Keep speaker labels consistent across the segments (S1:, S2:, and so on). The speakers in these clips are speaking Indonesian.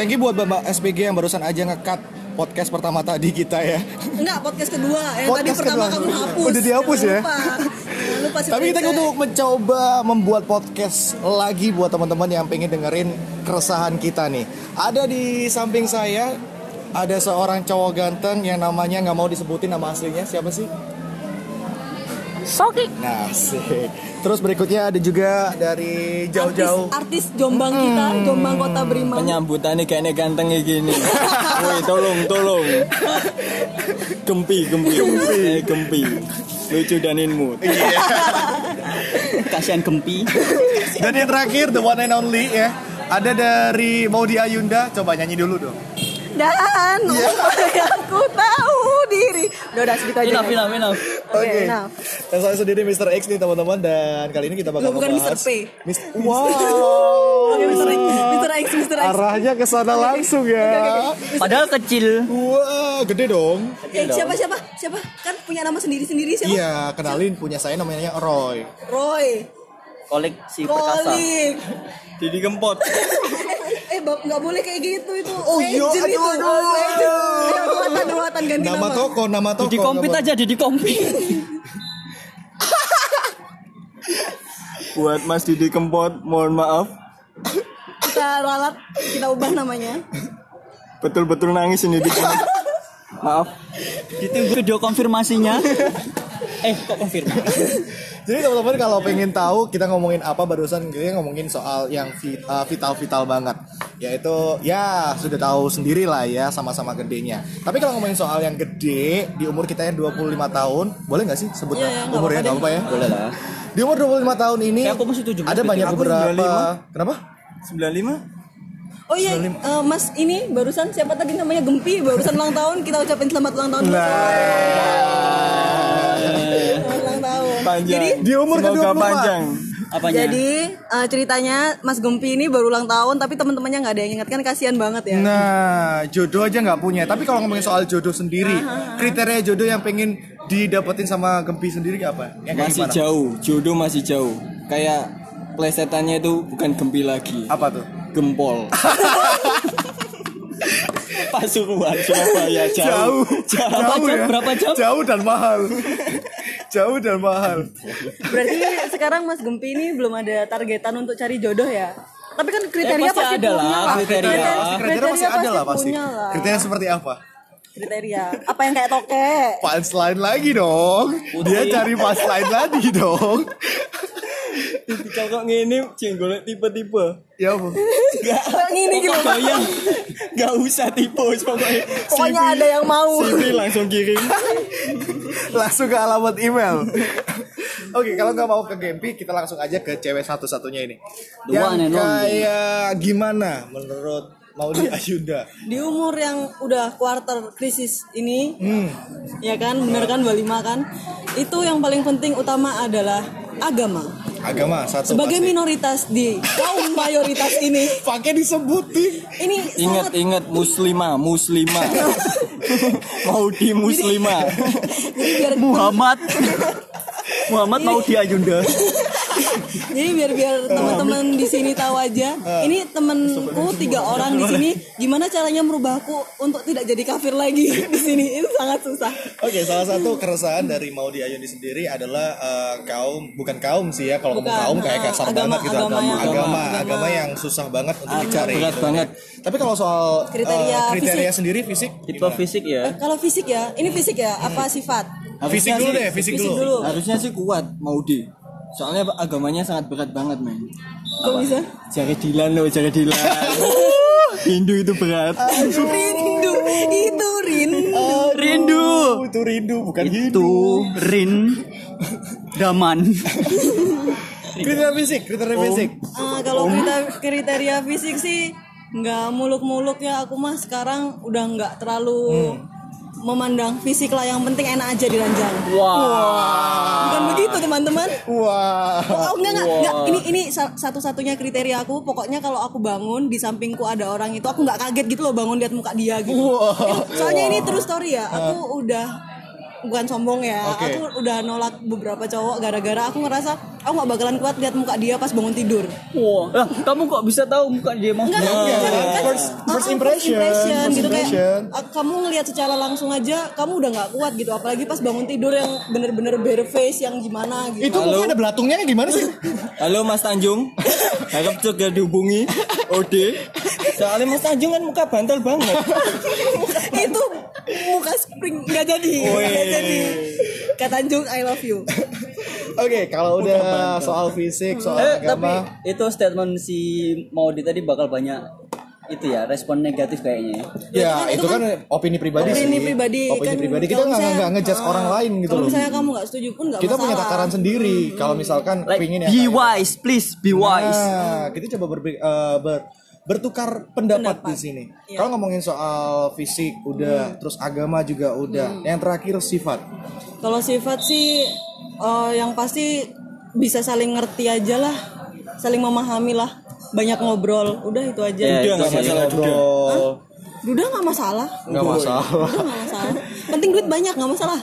S1: thank you buat Bapak SPG yang barusan aja ngekat podcast pertama tadi kita ya.
S2: Enggak, podcast kedua yang tadi
S1: Podcast
S2: pertama
S1: kedua.
S2: kamu hapus.
S1: Udah dihapus
S2: Jangan
S1: ya?
S2: Lupa. Jangan lupa
S1: Tapi kita
S2: Pece.
S1: untuk mencoba membuat podcast lagi buat teman-teman yang pengen dengerin keresahan kita nih. Ada di samping saya ada seorang cowok ganteng yang namanya nggak mau disebutin nama aslinya siapa sih?
S2: Soki.
S1: Nah, asik. Terus berikutnya ada juga dari jauh-jauh.
S2: Artis, artis Jombang kita, Jombang Kota Beriman.
S3: Penyambutannya kayaknya gantengnya gini. Woi, tolong, tolong. Gempi, gempi. Gempi. Eh, gempi. Lucu dan imut. Kasihan gempi.
S1: Dan yang terakhir the one and only ya. Ada dari Maudi Ayunda, coba nyanyi dulu dong.
S2: Dan
S1: Iya.
S2: upaya aku tahu diri. Udah, udah segitu aja.
S3: Enough, enough, enough.
S2: Oke, nah.
S1: Dan saya sendiri Mr. X nih teman-teman dan kali ini kita bakal
S2: Lo bukan Mr. P.
S1: Mis- wow.
S2: Oke, Mr. X, Mr. X, Mr. X.
S1: Arahnya ke sana langsung ya.
S3: Padahal kecil.
S1: Wah, gede dong.
S2: Eh, siapa siapa? Siapa? Kan punya nama sendiri-sendiri siapa?
S1: Iya, kenalin punya saya namanya Roy.
S2: Roy.
S3: Koleksi perkasa.
S2: Kolik.
S3: Didi Kempot.
S2: bab nggak boleh kayak gitu itu.
S1: Oh, iya, aduh,
S2: itu.
S1: aduh.
S2: Legend. Eh, Ruatan, ruatan ganti nama.
S1: Nama toko, nama toko.
S3: Didi Kompit aja, Didi Kompit. Buat Mas Didi Kempot, mohon maaf.
S2: Kita ralat, kita ubah namanya.
S3: Betul-betul nangis ini Didi. Maaf. Ditunggu video konfirmasinya. eh, kok konfirmasi?
S1: Jadi teman-teman kalau pengen tahu kita ngomongin apa barusan kita ngomongin soal yang uh, vital-vital banget. Yaitu ya sudah tahu sendiri lah ya sama-sama gedenya. Tapi kalau ngomongin soal yang gede di umur kita yang 25 tahun, boleh nggak sih sebut
S2: Iya, iya, nggak
S1: umurnya nggak apa ya?
S3: Boleh lah.
S1: Di umur 25 tahun ini
S3: Eh, aku masih 17,
S1: ada banyak
S3: aku
S1: beberapa
S3: 25.
S1: Kenapa?
S3: 95?
S2: Oh iya, eh, Mas ini barusan siapa tadi namanya Gempi, barusan ulang tahun kita ucapin selamat ulang tahun. Selamat ulang tahun.
S3: Panjang.
S2: Jadi
S1: Di umur
S3: Semoga
S1: ke-24.
S3: panjang. Apanya?
S2: Jadi eh, ceritanya Mas Gempi ini baru ulang tahun tapi teman-temannya nggak ada yang ingat kan kasihan banget ya.
S1: Nah, jodoh aja nggak punya. Tapi kalau ngomongin soal jodoh sendiri, kriteria jodoh yang pengen didapetin sama Gempi sendiri apa? Yang kayak
S3: masih
S1: gimana?
S3: jauh, jodoh masih jauh. Kayak plesetannya itu bukan gempi lagi,
S1: Apa tuh?
S3: gempol. Pasuruan Surabaya jauh.
S1: Jauh. Jauh
S3: jam?
S1: ya.
S3: Berapa jam?
S1: Jauh dan mahal. Jauh dan mahal.
S2: Berarti sekarang Mas Gempi ini belum ada targetan untuk cari jodoh ya. Tapi kan kriteria
S3: Eh, pasti
S2: pasti,
S3: ada lah,
S2: punya lah.
S3: kriteria.
S1: Kriteria masih ada lah pasti.
S2: punya lah.
S1: Kriteria seperti apa?
S2: Kriteria. Apa yang kayak toke?
S1: Punchline lagi dong. Dia cari punchline lagi dong.
S3: Kalau ngene jenggolnya tipe-tipe.
S1: Ya ampun.
S3: Enggak.
S2: Ngini gitu.
S3: Pokoknya enggak usah tipe pokoknya.
S2: Pokoknya ada yang mau.
S3: CV langsung kirim.
S1: Langsung ke alamat email. Oke, kalau nggak mau ke Gempi, kita langsung aja ke cewek satu-satunya ini.
S3: The
S1: yang kayak gimana menurut Maudi Ayunda?
S2: Di umur yang udah quarter krisis ini,
S1: Hmm.
S2: ya kan, bener kan 25 kan? Itu yang paling penting utama adalah agama.
S1: Agama satu.
S2: Sebagai
S1: pasti.
S2: minoritas di kaum mayoritas ini,
S1: pakai disebutin.
S2: ini
S3: Ingat
S2: sangat
S3: ingat muslimah, muslimah. mau di muslimah.
S2: jadi biar
S3: Muhammad. Muhammad mau di Ayunda.
S2: Jadi biar biar teman-teman di sini tahu aja. Ini temenku tiga orang di sini gimana caranya merubahku untuk tidak jadi kafir lagi di sini. Itu sangat susah.
S1: Oke, salah satu keresahan dari Maudi Ayundi sendiri adalah eh, kaum bukan kaum sih ya kalau ngomong
S2: Bukan,
S1: kaum kayak
S2: eh,
S1: kasar
S2: agama-
S1: banget gitu
S2: agama
S1: agama
S2: yang-
S1: agama,
S2: agama.
S1: agama yang susah banget untuk dicari.
S3: berat
S1: gitu.
S3: banget.
S1: Tapi kalau soal eh,
S2: Kriteria
S1: kriteria
S2: fisik.
S1: sendiri fisik
S3: Tipe
S1: gimana?
S3: fisik ya.
S2: Kalau fisik ya, ini fisik ya, apa sifat?
S1: Fisik dulu
S3: sih-
S1: deh, fisik,
S2: Fisik
S1: dulu.
S2: dulu.
S3: Harusnya sih kuat mau di. Soalnya agamanya sangat berat banget, men.
S2: Kok bisa?
S3: Jari Dilan loh, jari Dilan. Hindu itu berat.
S2: Rindu, itu rindu.
S3: Rindu.
S1: Oh, itu rindu bukan
S3: Itu
S1: hidu.
S3: Rin Daman.
S1: Kriteria fisik, kriteria fisik.
S2: Ah, kalau kriteria, kriteria fisik sih nggak muluk-muluk ya aku mah sekarang udah nggak terlalu memandang fisik lah yang penting enak aja diranjang
S3: Wah.
S2: bukan begitu teman-teman
S1: Wah.
S2: oh enggak enggak, enggak. ini ini sa- satu-satunya kriteria aku pokoknya kalau aku bangun di sampingku ada orang itu aku nggak kaget gitu loh bangun lihat muka dia gitu
S1: Wah.
S2: soalnya ini true story ya aku udah bukan sombong ya.
S1: Oke.
S2: Aku udah nolak beberapa cowok gara-gara aku ngerasa aku nggak bakalan kuat lihat muka dia pas bangun tidur.
S3: Wah, lah, kamu kok bisa tahu muka dia mau?
S2: Enggak,
S1: Iya,
S2: kan- kan-
S1: first-
S2: ah,
S1: first impression, first
S2: gitu
S1: impression.
S2: kayak ah, kamu ngelihat secara langsung aja kamu udah nggak kuat gitu apalagi pas bangun tidur yang bener-bener bare face yang gimana gitu.
S1: Itu mungkin ada belatungnya gimana sih?
S3: Halo Mas Tanjung, harap juga dihubungi Ode. Soalnya Mas Tanjung kan muka bantal banget.
S2: itu muka spring nggak jadi nggak jadi kata Tanjung I love you
S1: Oke, kalau udah soal fisik, soal
S4: Eh, tapi
S1: agama,
S4: itu statement si Maudi tadi bakal banyak itu ya respon negatif kayaknya.
S1: ya itu
S2: itu
S1: kan opini pribadi sih.
S2: opini pribadi
S1: Opini
S2: kan
S1: pribadi kita nggak nggak ngejudge
S2: ah,
S1: orang lain gitu
S2: kalau
S1: loh.
S2: misalnya kamu nggak setuju pun nggak
S1: Kita punya
S2: masalah.
S1: takaran sendiri. Kalau misalkan
S4: Like
S1: pingin ya.
S4: be
S1: kayak-
S4: wise, please be wise.
S1: Nah, kita coba ber, eh, ber- bertukar pendapat, di sini.
S2: Iya.
S1: Kalau ngomongin soal fisik udah, terus agama juga udah. Yang terakhir sifat.
S2: Kalau sifat sih eh, yang pasti bisa saling ngerti aja lah, saling memahami lah, banyak ngobrol, udah itu aja.
S4: Ya,
S3: Udah nggak masalah.
S1: Ngobrol,
S2: Udah nggak masalah,
S1: nggak masalah.
S2: nggak masalah. Penting duit banyak nggak masalah.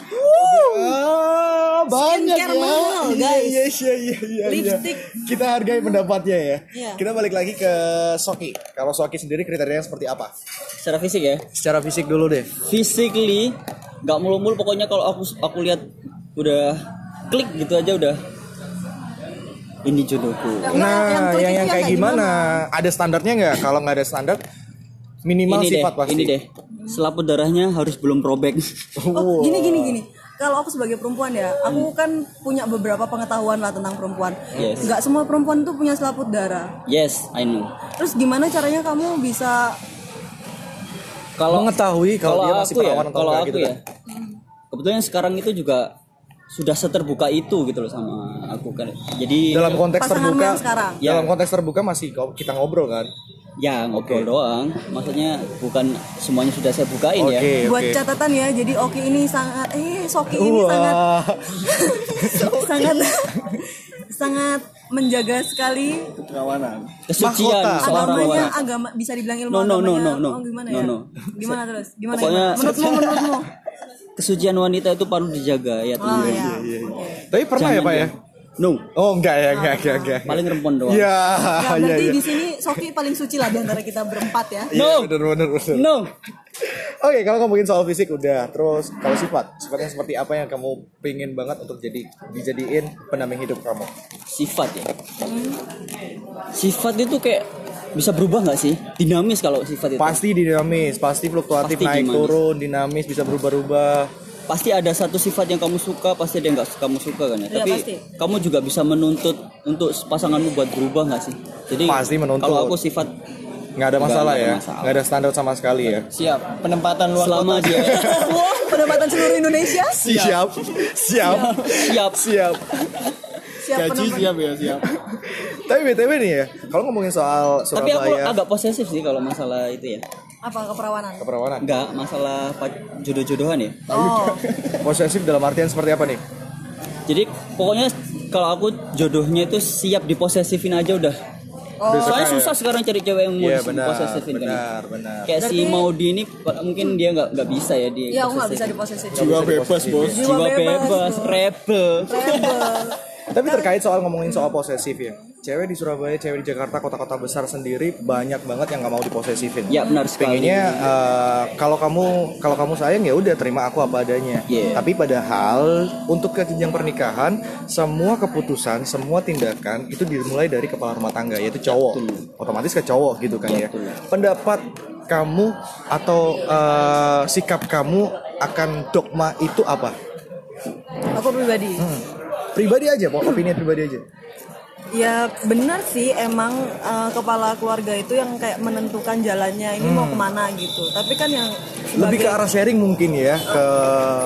S1: Ah, banyak
S2: Skincare
S1: ya.
S2: mahal,
S1: Iya,
S2: guys.
S1: Iya, iya, iya, iya.
S2: Lipstick.
S1: Kita hargai pendapatnya ya.
S2: Iya.
S1: Kita balik lagi ke Soki. Kalau Soki sendiri kriterianya seperti apa?
S4: Secara fisik ya.
S1: Secara fisik dulu deh.
S4: Physically nggak mulu-mulu pokoknya kalau aku aku lihat udah klik gitu aja udah ini jodohku.
S1: Nah,
S2: yang
S1: yang kayak gimana? Ada standarnya nggak? Kalau nggak ada standar, minimal
S4: ini deh,
S1: sifat pasti.
S4: ini deh. Selaput darahnya harus belum probek.
S2: Oh, gini gini gini. Kalau aku sebagai perempuan ya, aku kan punya beberapa pengetahuan lah tentang perempuan.
S4: Yes.
S2: Nggak semua perempuan tuh punya selaput darah.
S4: yes, I know.
S2: Terus gimana caranya kamu bisa
S4: Kalau
S1: Mengetahui kalau dia masih
S4: aku ya,
S1: perawan atau
S4: kalau aku
S1: gitu
S4: ya. Kebetulan sekarang itu juga sudah seterbuka itu gitu loh sama aku kan. Jadi
S1: dalam konteks terbuka
S2: sekarang?
S4: Ya.
S1: dalam konteks terbuka masih kau- kita ngobrol kan
S4: ya ngobrol doang. Maksudnya bukan semuanya sudah saya bukain
S1: oke
S4: ya.
S2: buat
S1: oke
S2: catatan ya? Jadi Oki ini sangat eh Soki ini sangat
S1: wah
S2: sangat sangat menjaga sekali
S1: kerawanan
S4: Kesucian
S2: agamanya agama bisa dibilang ilmu
S4: No, no, no,
S2: agamanya
S4: no, no.
S2: oh, gimana
S4: No,
S2: ya
S4: no.
S2: gimana terus gimana,
S4: Pokoknya-
S2: gimana? menurutmu menurutmu
S4: Kesucian wanita itu perlu dijaga ya
S2: oh
S4: teman.
S2: ya
S1: tapi pernah ya pak ya
S4: No,
S1: oh enggak ya enggak enggak enggak
S4: paling rempon doang.
S1: ya ya
S2: berarti
S1: ya
S2: di sini Soki paling suci lah di antara kita berempat ya.
S1: Iya,
S4: No.
S1: bener bener bener.
S4: No.
S1: Oke, kalau ngomongin soal fisik udah, terus kalau sifat, sifatnya seperti apa yang kamu pingin banget untuk jadi dijadiin pendamping hidup kamu?
S4: Sifat ya. Sifat itu kayak bisa berubah nggak sih? Dinamis kalau sifat itu.
S1: Pasti dinamis, pasti fluktuatif,
S4: Pasti
S1: naik
S4: dinamis.
S1: turun, dinamis, bisa berubah-ubah.
S4: Pasti ada satu sifat yang kamu suka, pasti ada yang nggak kamu suka kan ya.
S2: Iya,
S4: Tapi
S2: pasti.
S4: kamu juga bisa menuntut untuk pasanganmu buat berubah nggak sih? Jadi
S1: Pasti menuntut.
S4: Kalau aku sifat
S1: Nggak ada masalah
S4: Nggak ada
S1: ya,
S4: masalah.
S1: nggak ada standar sama sekali ya.
S3: Siap. Penempatan luar
S4: selama
S3: kota.
S4: dia
S2: Wah, pendapatan seluruh Indonesia
S1: Siap, siap,
S4: siap
S1: siap.
S2: siap
S3: Gaji
S2: pendapatan.
S3: siap ya siap.
S1: Tapi btw nih ya, kalau ngomongin soal
S4: Tapi aku
S1: Surabaya,
S4: agak posesif sih kalau masalah itu ya.
S2: Apa keperawanan?
S1: keperawanan,
S4: Enggak, masalah jodoh-jodohan ya.
S2: Oh,
S1: posesif dalam artian seperti apa nih?
S4: Jadi pokoknya kalau aku jodohnya itu siap diposesifin aja udah.
S1: Suka
S4: Soalnya
S1: ya?
S4: susah sekarang cari cewek yang mau
S1: Iya benar,
S4: diposesifin kan.
S1: benar, benar.
S4: Kayak si
S2: Berarti-
S4: Maudi ini mungkin dia nggak nggak bisa ya dia.
S2: iya aku nggak bisa diposesif.
S3: Jiwa bebas bos.
S2: Jiwa bebas.
S4: bebas, rebel.
S2: Rebel.
S1: Tapi terkait soal ngomongin soal posesif ya, cewek di Surabaya, cewek di Jakarta, kota-kota besar sendiri banyak banget yang nggak mau diposesifin.
S4: Ya benar sekali.
S1: Pengennya eh, kalau kamu kalau kamu sayang ya udah terima aku apa adanya.
S4: Iya.
S1: Tapi padahal untuk ke jenjang pernikahan semua keputusan, semua tindakan itu dimulai dari kepala rumah tangga yaitu cowok. Otomatis ke cowok gitu kan ya.
S4: Betul.
S1: Pendapat kamu atau eh, sikap kamu akan dogma itu apa?
S2: Aku pribadi.
S1: Pribadi aja, pokok opini pribadi aja.
S2: Ya benar sih emang eh, kepala keluarga itu yang kayak menentukan jalannya ini mau ke mana gitu. Tapi kan yang
S1: Lebih ke
S2: sebagai-
S1: arah sharing mungkin ya ke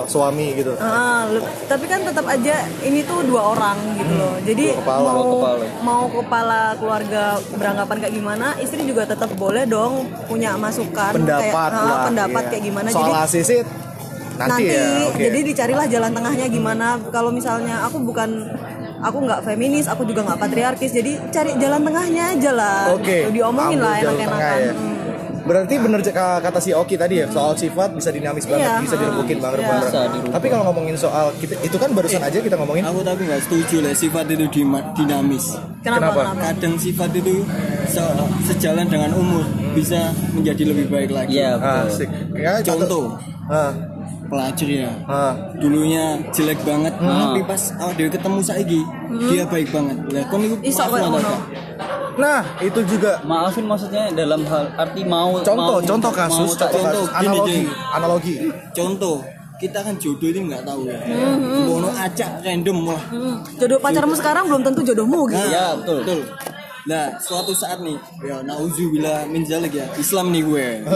S1: suami gitu.
S2: Le- tapi kan tetap aja ini tuh dua orang gitu loh. Jadi
S1: Dua kepala,
S2: mau
S4: kepala.
S2: mau kepala keluarga beranggapan kayak gimana, istri juga tetap boleh dong punya masukan
S1: pendapat
S2: kayak ah,
S1: lah
S2: pendapat
S1: iya.
S2: kayak gimana.
S1: soal
S2: Jadi
S1: ACC nanti, ya oke.
S2: jadi dicarilah jalan tengahnya gimana. Kalau misalnya aku bukan aku nggak feminis, aku juga nggak patriarkis. Jadi cari jalan tengahnya aja lah.
S1: oke
S2: Gitu. Diomongin
S1: ambil
S2: lah enak-enakan.
S1: tengah ya.
S2: Hmm.
S1: berarti bener Ka- kata si Oki tadi ya soal sifat bisa dinamis banget
S2: Iya,
S1: bisa
S2: iya.
S1: bareng-bareng
S4: Bisa dirubah.
S1: tapi kalau ngomongin soal kita itu kan barusan aja kita ngomongin
S3: Aku tapi nggak setuju lah sifat itu dinamis.
S2: Kenapa?
S1: Kenapa?
S2: Kenapa?
S3: Kadang sifat itu se- sejalan dengan umur bisa menjadi lebih baik lagi.
S4: Iya, betul.
S1: asik ya
S3: Contoh,
S1: ah,
S3: pelajar ya.
S1: ah.
S3: Dulunya jelek banget,
S4: Hmm.
S3: tapi pas awak dewe ketemu saiki, dia baik banget. Lah kon iku
S2: Iso
S1: nah itu juga
S4: Maafin maksudnya dalam hal arti mau
S1: contoh
S4: mau-
S1: contoh kasus
S4: mau-
S1: contoh,
S3: contoh,
S1: kasus.
S3: gini,
S1: analogi analogi
S3: Contoh, kita kan jodoh ini nggak tahu ya.
S2: Hmm,
S3: Bono acak random lah.
S2: Hmm. Jodoh pacarmu sekarang belum tentu jodohmu gitu.
S3: Nah,
S4: Iya, betul.
S3: Nah, suatu saat nih, ya nauzubillah min zalik ya. Islam nih gue.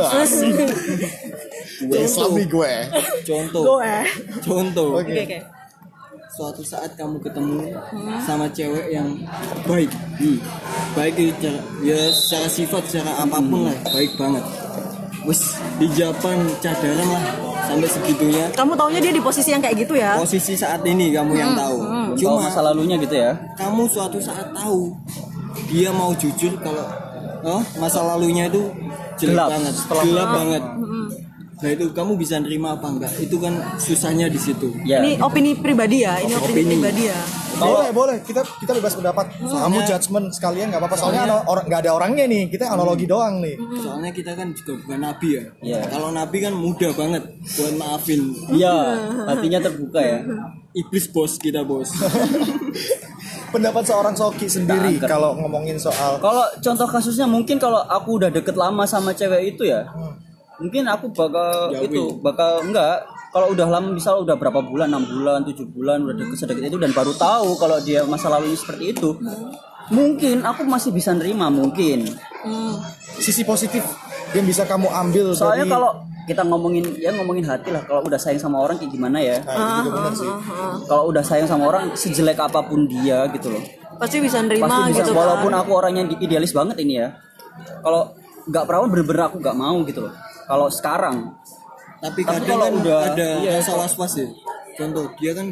S2: Terus
S1: Islam nih gue
S3: Contoh.
S2: gue.
S3: Contoh.
S2: Oke oke.
S3: Suatu saat kamu ketemu sama cewek yang baik. Hmm. Baik itu secara, ya secara sifat, secara apa pun lah, baik banget. Wes di Japan cadaran lah sampai segitunya.
S2: Kamu taunya dia di posisi yang kayak gitu ya?
S3: Posisi saat ini kamu yang tahu.
S4: Tahu
S3: Cuma
S4: masa lalunya gitu ya.
S3: kamu suatu saat tahu dia mau jujur kalau oh masa lalunya itu jelek
S4: Gelap.
S3: banget. Gelap banget. Nah itu kamu bisa nerima apa enggak? Itu kan susahnya di situ.
S4: Ya.
S2: Ini opini pribadi ya, ini opini,
S3: Opini.
S2: pribadi ya.
S1: boleh boleh. Kita kita bebas pendapat. Kamu judgement sekalian nggak apa-apa. Soalnya orang nggak ada orangnya nih. Kita analogi doang nih.
S3: Soalnya kita kan juga bukan nabi ya.
S4: Iya.
S3: kalau nabi kan mudah banget buat maafin.
S4: Iya, hatinya terbuka ya.
S3: iblis bos kita bos
S1: pendapat seorang Soki sendiri kalau ngomongin soal
S4: Kalau contoh kasusnya mungkin kalau aku udah deket lama sama cewek itu ya, mungkin aku bakal
S3: Jauhin.
S4: itu bakal enggak. Kalau udah lama misal udah berapa bulan, enam bulan, tujuh bulan udah deket sedekat itu dan baru tahu kalau dia masa lalunya seperti itu, mungkin aku masih bisa nerima mungkin.
S1: sisi positif yang bisa kamu ambil
S4: Soalnya
S1: dari
S4: kalau kita ngomongin ya ngomongin hati lah kalau udah sayang sama orang kayak gimana ya.
S1: Nah.
S4: Kalau udah sayang sama orang sejelek apa pun dia gitu loh.
S2: Pasti bisa nerima
S4: pasti bisa
S2: gitu
S4: walaupun
S2: kan.
S4: aku orangnya idealis banget ini ya kalau nggak perawan bener-bener aku nggak mau gitu loh kalau sekarang
S3: tapi
S4: Tapi
S3: kadang kan
S4: udah-
S3: ada
S4: iya,
S3: rasa was was ya contoh dia kan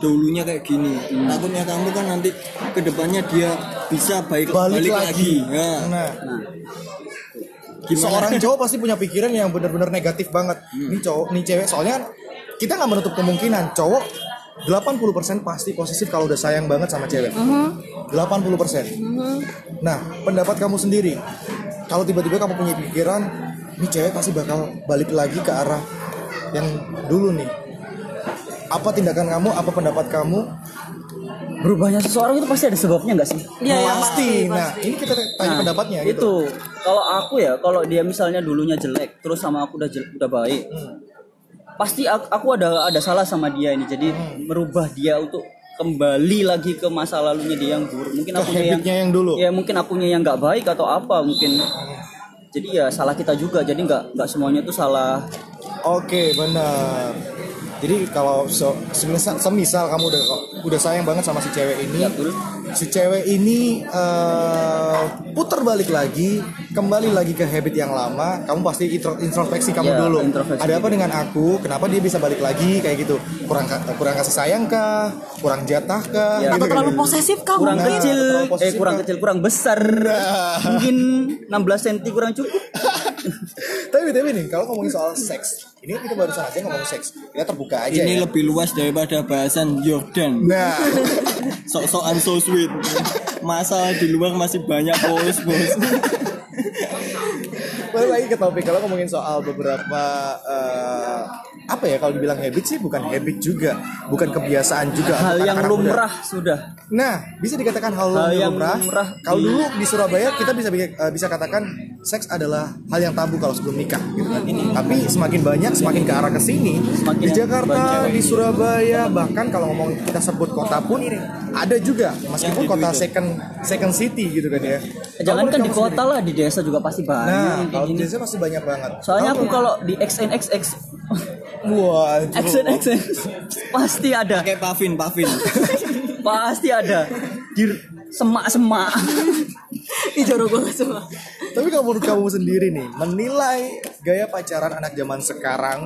S3: dahulunya kayak gini
S4: Hmm.
S3: takutnya kamu kan nanti ke depannya dia bisa baik
S1: balik,
S3: balik,
S1: lagi,
S3: lagi, Ya.
S1: nah
S4: nah
S3: Gimana?
S1: seorang cowok pasti punya pikiran yang benar-benar negatif banget. Ini cowok nih cewek soalnya kan kita nggak menutup kemungkinan cowok 80% pasti posesif kalau udah sayang banget sama cewek. 80% nah pendapat kamu sendiri kalau tiba-tiba kamu punya pikiran ini cewek pasti bakal balik lagi ke arah yang dulu nih. Apa tindakan kamu apa pendapat kamu
S4: berubahnya seseorang itu pasti ada sebabnya nggak sih?
S2: Iya, ya,
S1: pasti. nah ini kita tanya
S4: Nah,
S1: pendapatnya gitu.
S4: itu. Kalau aku ya kalau dia misalnya dulunya jelek terus sama aku udah jelek, udah baik pasti aku, aku ada ada salah sama dia ini. Jadi merubah dia untuk kembali lagi ke masa lalunya dia yang buruk. Mungkin aku yang
S1: yang dulu.
S4: ya mungkin akunya yang nggak baik atau apa mungkin. Jadi ya salah kita juga. Jadi nggak nggak semuanya itu salah.
S1: Oke benar. Jadi kalau so, semisal, semisal kamu udah udah sayang banget sama si cewek ini,
S4: Ya,
S1: si cewek ini eh, putar balik lagi, kembali lagi ke habit yang lama, kamu pasti intro- introspeksi kamu
S4: Ya,
S1: dulu.
S4: introspeksi
S1: Ada apa dengan aku? Kenapa dia bisa balik lagi kayak gitu? Kurang kurang kasih sayang kah? Kurang jatah kah?
S4: Ya.
S1: Gitu
S2: Atau terlalu posesif kah
S4: kurang
S2: mungkin?
S4: kecil eh kurang
S1: kan?
S4: kecil kurang besar mungkin 16 cm kurang cukup
S1: Tapi tapi nih kalau ngomongin soal seks, ini kita barusan aja ngomong seks, kita terbuka aja
S3: ini
S1: ya.
S3: lebih luas daripada bahasan Jordan.
S1: Nah,
S3: sok-sokan so sweet. Masa di luar masih banyak bos bos
S1: balik lagi ke topik kalau ngomongin soal beberapa eh, apa ya kalau dibilang habit sih bukan habit juga, bukan kebiasaan juga.
S4: hal yang
S1: anak-anak muda.
S4: lumrah sudah
S1: Nah, bisa dikatakan hal,
S4: Hal yang
S1: lumrah.
S4: lumrah
S1: Kalau
S4: di-
S1: dulu di Surabaya kita bisa eh, bisa katakan seks adalah hal yang tabu kalau sebelum nikah gitu kan. Tapi semakin banyak semakin ke arah ke sini di Jakarta, di Surabaya, bahkan kalau ngomong kita sebut kota pun ada juga meskipun kota second second city gitu kan ya.
S4: jangan kan di kota lah di desa juga pasti banyak
S1: Nah, kalau di desa pasti banyak banget.
S4: soalnya aku kalau di XNXX
S1: Wah,
S4: XNXX pasti ada.
S3: Kayak pavin pavin
S4: pasti ada. Di semak-semak.
S2: Jorok banget semua.
S1: Tapi kalau menurut kamu sendiri nih, menilai gaya pacaran anak zaman sekarang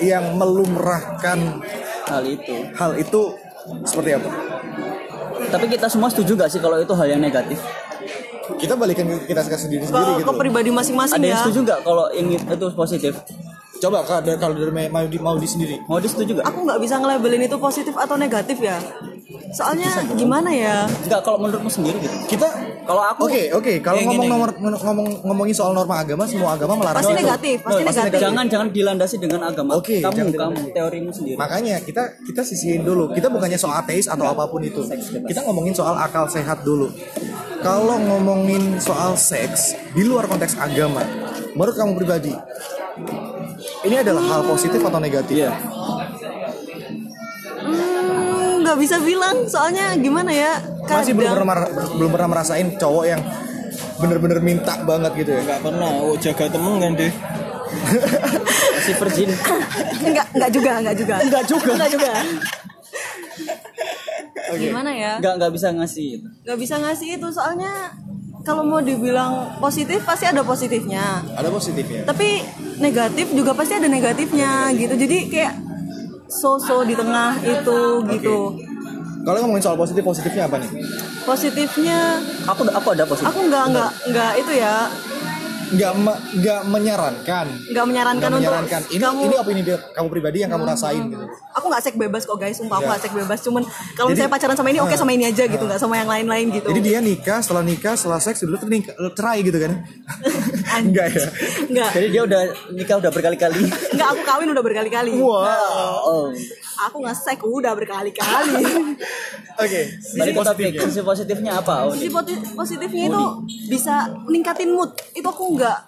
S1: yang melumrahkan
S4: hal itu.
S1: hal itu seperti apa?
S4: tapi kita semua setuju gak sih kalau itu hal yang negatif?
S1: Kita balikan ke kita sendiri
S2: ke,
S1: sendiri
S2: ke
S1: gitu loh.
S2: pribadi masing-masing
S4: Ada yang
S2: ya.
S4: setuju nggak kalau ini itu positif?
S1: Coba kalau dari kalau dari mau di mau di sendiri
S4: Mau di setuju nggak?
S2: aku nggak bisa ngelabelin itu positif atau negatif ya soalnya gimana ya
S4: Nggak kalau menurutmu sendiri gitu.
S1: kita
S4: Kalau aku
S1: Oke oke kalau
S3: Yang
S1: ngomong
S3: gini.
S1: nomor ngomong ngomongin soal norma agama semua agama melarang
S2: pasti
S1: itu.
S2: negatif pasti
S1: pasti
S2: negatif
S4: jangan jangan dilandasi dengan agama.
S1: Oke,
S4: kamu
S1: jangan
S4: kamu teorimu sendiri.
S1: Makanya kita kita sisihin dulu. Kita bukannya soal ateis atau apa pun itu. Kita ngomongin soal akal sehat dulu. Kalau ngomongin soal seks di luar konteks agama, menurut kamu pribadi, ini adalah hal positif atau negatif?
S4: Iya.
S2: Hmm, nggak bisa bilang soalnya gimana ya
S1: Masih belum
S2: kadang-
S1: pernah belum pernah merasain cowok yang bener-bener minta banget gitu ya?
S3: nggak pernah oh jaga temen kan deh
S4: Masih virgin.
S2: enggak enggak juga enggak juga enggak juga enggak juga gimana ya
S4: Nggak nggak bisa ngasih itu.
S2: nggak bisa ngasih itu soalnya kalau mau dibilang positif pasti ada positifnya
S1: Ada positifnya.
S2: tapi negatif juga pasti ada negatifnya gitu. Jadi kayak so-so di tengah itu gitu.
S1: Kalau ngomongin soal positif, positifnya apa nih?
S2: positifnya
S4: Aku aku ada positif.
S2: aku nggak nggak nggak itu ya
S1: Nggak me- nggak menyarankan.
S2: nggak menyarankan untuk
S1: menyarankan. Ini
S2: kamu
S1: ini opini dia, kamu pribadi yang kamu rasain gitu.
S2: aku nggak seks bebas kok guys sumpah aku
S1: Ya.
S2: nggak seks bebas cuman kalau misalnya pacaran sama ini oke sama ini aja gitu nggak sama yang lain-lain gitu
S1: Jadi dia nikah, setelah nikah, setelah seks dulu tuh nikah, cerai gitu kan? Enggak ya?
S2: nggak
S4: Jadi dia udah nikah udah berkali-kali.
S2: nggak aku kawin udah berkali-kali
S4: Oh.
S2: Aku nggak seks udah berkali-kali
S1: Oke.
S4: Balik ke topik. Sisi positifnya apa? Oh,
S2: sisi poti- positifnya itu bisa meningkatin mood itu aku nggak